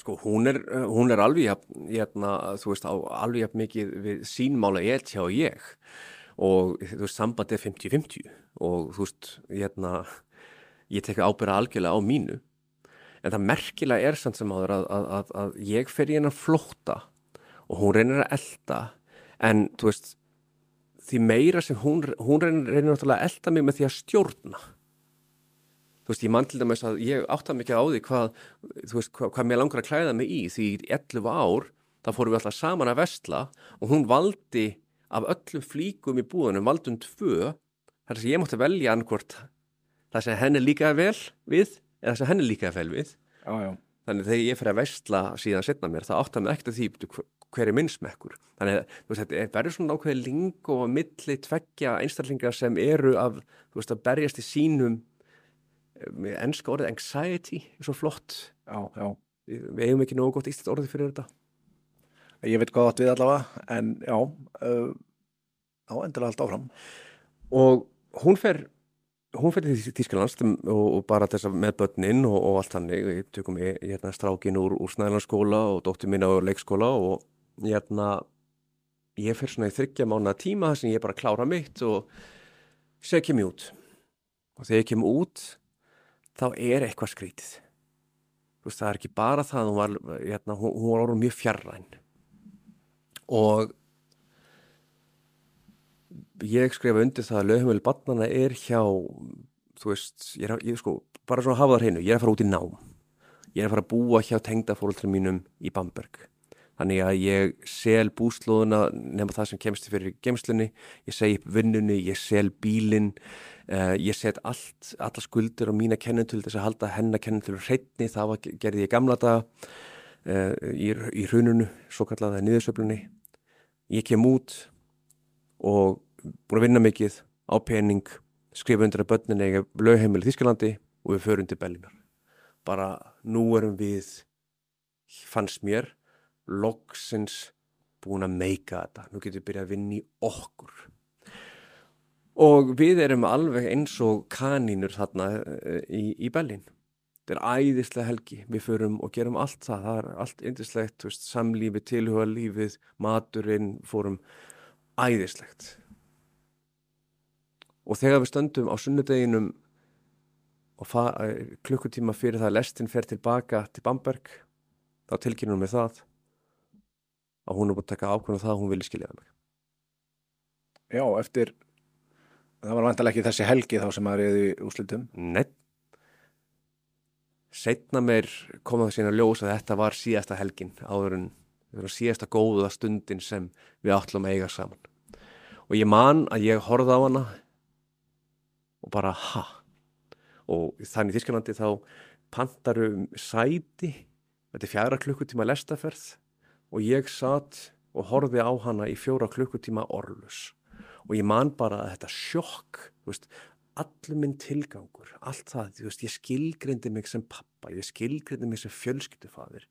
sko, hún er, hún er alveg, hérna, þú veist, alveg mikið við sínmála ég hjá ég og þú veist, samband er 50-50 og þú veist, hérna, ég tek ábyrða algjörlega á mínu. En það merkilega er samt sem áður að, að, að, að ég fer í hennar flótta og hún reynir að elda en þú veist, því meira sem hún, hún reynir, reynir að elda mig með því að stjórna þú veist, ég mann til dæmis að ég átta mikið á því hvað, þú veist, hvað, hvað mér langar að klæða mig í því í 11 ár þá fórum við alltaf saman að vestla og hún valdi af öllum flíkum í búðunum, valdum tvö þar sem ég mátti velja annarkort það sem henni líkaði vel við eða það sem henni líkaði vel við já, já. þannig þegar ég fyrir að vestla síðan setna mér, það átta mig ekkert að því hver er minnsmekkur þannig að þú veist, þetta verður svona ákveði ling og milli tveggja einstaklingar sem eru af, þú veist, að berjast í sínum með ennska orðið anxiety er svo flott. Já, já. Við, eigum ekki nógu gott ístilt orðið fyrir þetta. Ég veit hvað átt við allavega en já uh, á endilega allt áfram. Og hún fer hún fer til Tísklands og, og bara þess að með börnin og, og allt hannig við tökum ég, hérna strákin úr, úr Snælandsskóla og dóttir mín á leikskóla og hérna ég fer svona í þryggja mánu tíma að ég bara klára mitt og segja kem ég út. Og þegar ég kem út þá er eitthvað skrítið. Veist, það er ekki bara það hún var, hérna, hún, hún var mjög fjarræn. Og ég skrifa undir það að lögumölu barnana er hjá þú veist, ég er, ég, sko, bara svona að hafa það hreinu, ég er að fara út í nám. Ég er að fara að búa hjá tengdafólkrum mínum í Bamberg þannig að ég sel búslóðuna nema það sem kemst fyrir gemslunni ég segi upp vinnunni, ég sel bílinn Uh, ég set allt, alla skuldur á mína kennetölu þess að halda hennar kennetölu hreitni, það var, gerði ég gamla daga uh, í, í hrununu, svo kallaða niðursöflunni. Ég kem út og búin að vinna mikið á pening, skrifa undir að börnin eiga lögheimili Þísklandi og við förum til Bellinar. Bara nú erum við, fannst mér, loksins búin að meika þetta. Nú getum við byrjað að vinna í okkur. Og við erum alveg eins og kanínur þarna eh, í, í Bellin þetta er æðislega helgi. Við förum og gerum allt það. Það er allt eindislegt, samlífi, tilhuga lífið maturinn, fórum æðislegt. Og þegar við stöndum á sunnudeginum og eh, klukkutíma fyrir það að lestin fer tilbaka til Bamberg þá tilkynum við það að hún er búin að taka ákveðinu það að hún vilja skiljaða mig Já, eftir Það var vantilega ekki þessi helgi þá sem er í úslitum? Nei. Setna meir kom það sína að ljósa að þetta var síðasta helgin áður en síðasta góða stundin sem við áttlum að eiga saman. Og ég man að ég horfði á hana og bara ha. Og þannig í Þísklandi þá pantarum sæti, þetta er fjara klukkutíma lestaferð og ég satt og horfði á hana í fjóra klukkutíma orlus og ég man bara að þetta sjokk veist, allur minn tilgangur allt það, veist, ég skilgrindi mig sem pappa, ég skilgrindi mig sem fjölskyttufadir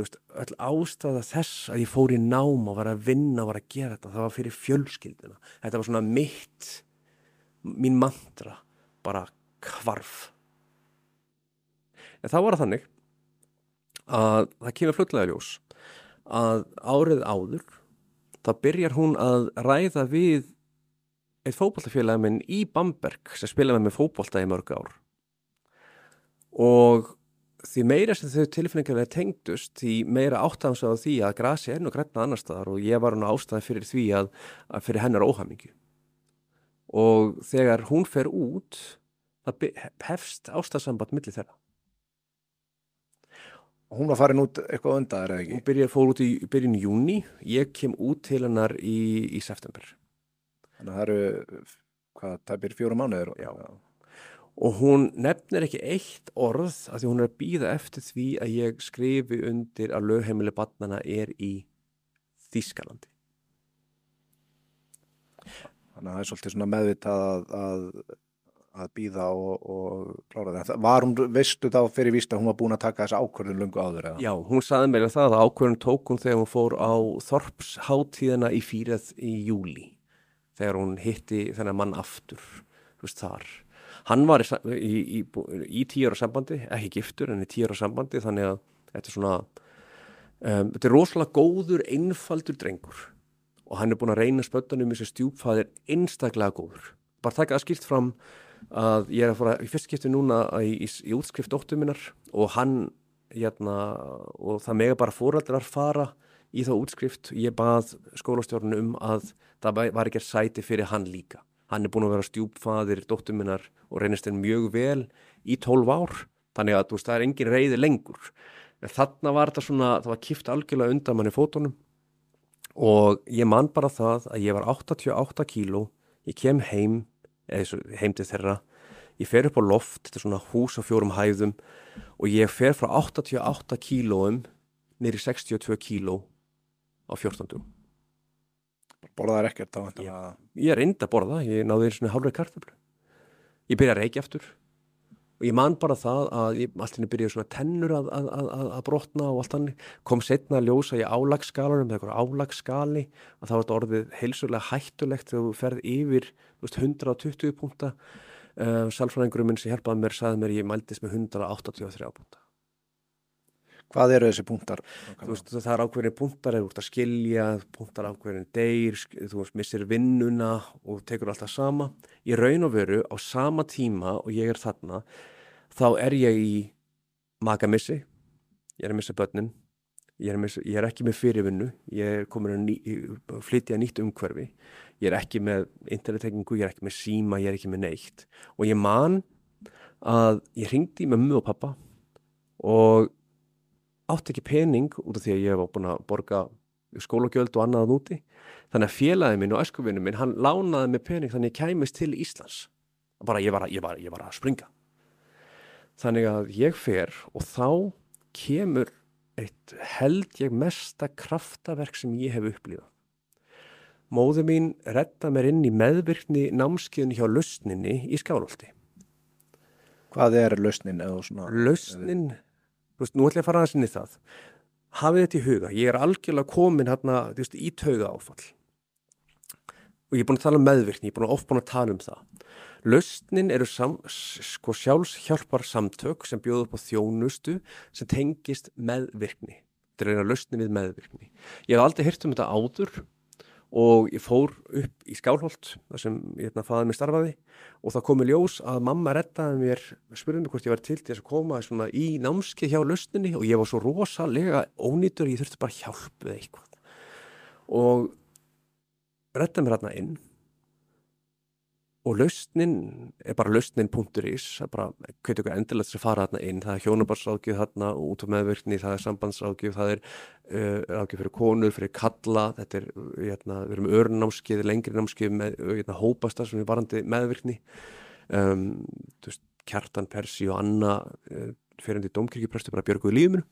öll ástæða þess að ég fór í nám og var að vinna og var að gera þetta það var fyrir fjölskyldina þetta var svona mitt mín mantra bara kvarf en þá var það þannig að það kemur flutlega ljós að árið áður þá byrjar hún að ræða við eitt fókbóltafélag minn í Bamberg sem spilaði með mig fókbólta í mörg ár. Og því meira sem þau tilfinningarlega tengdust því meira áttafans á því að grasi er nú græna annar staðar og ég var nú ástæði fyrir því að, að fyrir hennar óhamingi og þegar hún fer út það hefst ástæðsamband millir þeirra Hún var farin út eitthvað undan, er það ekki? Hún byrjar, fór út í byrjun júni, ég kem út til hennar í, í september Þannig að það eru, hvað, það byrjir fjóra mánuður. Já. Og hún nefnir ekki eitt orð að því hún er að býða eftir því að ég skrifi undir að lögheimili barnana er í Þískalandi. Þannig að það er svolítið meðvitað að, að, að býða og, og klára það. Var hún, veistu þá fyrir víst að hún var búin að taka þessa ákvörðun lungu áður? Eða? Já, hún saði meira það að ákvörðun tók hún þegar hún fór á Þorpsháttíðina í fýrað í júli þegar hún hitti þennan mann aftur veist, þar hann var í, í, í, í tíur á sambandi ekki giftur en í tíur á sambandi þannig að þetta er svona Um, þetta er rosalega góður, einfaldur drengur og hann er búin að reyna spöttanum í þessu stjúpfæðir einstaklega góður. Bara taka að skilt fram að ég er að fara í fyrst skipti núna í, í, í útskrift dóttur minnar og hann, hérna, og það mega bara fóraldrar fara í þá útskrift. Ég bað skólastjórnum um að það var ekki sæti fyrir hann líka. Hann er búin að vera stjúpfæðir dóttur minnar og reynist henn mjög vel í tólf ár. Þannig að veist, það er engin reyði lengur. En þarna var þetta svona, það var kipt algjörlega undan manni fótonum og ég man bara það að ég var 88 kíló, ég kem heim, eða heim til þeirra, ég fer upp á loft, þetta er svona hús á fjórum hæðum og ég fer frá 88 kílóum nýri 62 kíló á 14. Borðaðar ekkert á þetta? Ég, ég er enda að borða, ég náði einu svona hálfur kartablu. Ég byrja að reykja aftur og ég man bara það að ég, allt henni byrjaði svona tennur að, að, að, að brotna og allt hann kom setna að ljósa í álagsskalanum með eitthvað álagsskali að það var þetta orðið heilsulega hættulegt þegar þú ferð yfir veist, 120 púnta uh, Salfræðingurum minn sem hjálpaði mér saði mér ég mældist með 183 púnta Hvað eru þessi púntar? Veist, það er ákveðin púntar eða úr að skilja púntar ákveðin deyr þú veist, missir vinnuna og tekur alltaf sama. Ég raun og veru á sama tíma og ég er þarna þá er ég í magamissi, ég er að missa börnin, ég er, missa, ég er ekki með fyrirvinnu, ég er komin að ný, flytja nýtt umhverfi, ég er ekki með internettengingu, ég er ekki með síma, ég er ekki með neitt. Og ég man að ég ringdi með mjög pappa og átti ekki pening út af því að ég hef búin að borga skólagjöld og annaðan úti þannig að félagið minn og eskuvinu minn hann lánaði mig pening þannig að ég kæmist til Íslands bara ég var, ég var, ég var að springa Þannig að ég fer og þá kemur eitt held ég mesta kraftaverk sem ég hef upplýðað. Móðu mín retta mér inn í meðvirkni námskiðun hjá lausninni í skálóldi. Hvað er lausnin? Lausnin, veist, nú ætlum ég að fara aðeins inn í það. Hafið þetta í huga, ég er algjörlega komin hérna veist, í tauga áfall. Og ég er búin að tala um meðvirkni, ég er búin að ofbúin að tala um það. Lausnin eru sam, sko, sjálfshjálpar samtök sem bjóða upp á þjónustu sem tengist meðvirkni. Þetta er eina lausni við meðvirkni. Ég hef aldrei hirt um þetta áður og ég fór upp í Skálholt þar sem ég hérna faði mig starfaði og það komi ljós að mamma rettaði mér, spurði mig hvort ég var til til þess að koma í námskeið hjá lausninni og ég var svo rosalega ónýtur, ég þurfti bara hjálp eða eitthvað. Og rettaði mér hérna inn og lausnin er bara lausnin.is það er bara, hvernig ykkur endilegt sem fara þarna inn, það er hjónabarsrákjöf þarna út á meðvirkni, það er sambandsrákjöf það er uh, rákjöf fyrir konur, fyrir kalla þetta er, hérna, við erum örnámskið, lengri námskið með hérna, hópasta sem er varandi meðvirkni um, veist, Kjartan Persi og Anna uh, fyrir því domkirkjuprestu bara björguði lífuminu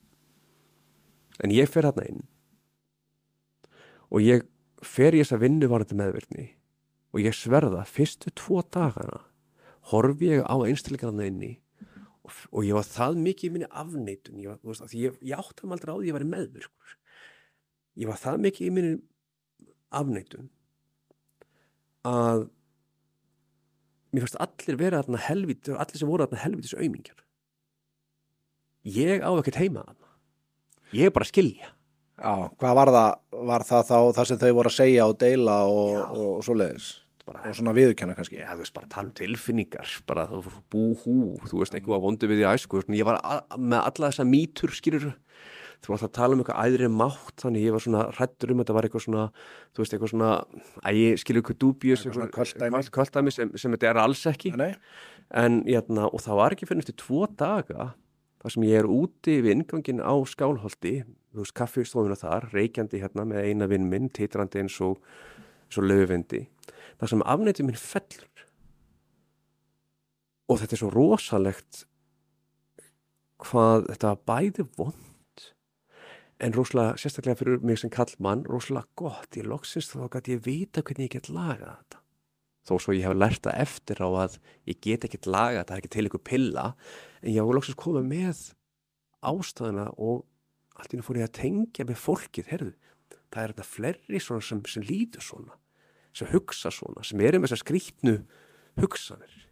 en ég fer þarna inn. Og ég fer í þessa vinnu varandi meðvirkni og ég sverða fyrstu tvo dagana horfi ég á einstakleikana inni og, og ég var það mikið í minni afneitun. Ég, var, veist, ég, ég átti að aldrei á því að ég var meðvirkur ég var það mikið í minni afneitun að mér fannst allir vera þarna helvít allir sem voru þarna helvítis auðmingjar ég á ekkert heima þarna. Ég er bara að skilja Já, hvað var það, var það þá það sem þau voru að segja og deila og, og, og svo leiðis? Og svona viðkjanna kannski? Já, þú veist, bara tala um tilfinningar, bara bú hú, þú veist, eitthvað vondu við í æsku, ég var með alla þessa mítur, skilur, þú veist, að tala um eitthvað æðri mátt, þannig ég var svona hrættur um að þetta var eitthvað svona, þú veist, eitthvað svona, að ég skilur eitthvað dúbjus, eitthvað kvöldæmi sem, sem þetta er alls ekki, en, jæna, og það var ekki fyrir þar sem ég er úti við ingangin á skálholti þú veist, kaffistofuna þar, reykjandi hérna með eina vinn minn, titrandi eins og, og löfvendi, þar sem afnætið minn fellur. Og þetta er svo rosalegt hvað þetta bæði vond en rosalega, sérstaklega fyrir mig sem kall mann, rosalega gott. Ég loksist þá gæti ég vita hvernig ég get lagað þetta þó svo ég hef lært það eftir á að ég get ekkert þetta, það er ekki til ykkur pilla en ég hafa loksist komið með ástæðina og allt ínum fór ég að tengja með fólkið, herðu, það er þetta flerri sem, sem lítur svona, sem hugsa svona, sem eru með þessar skrítnu hugsanir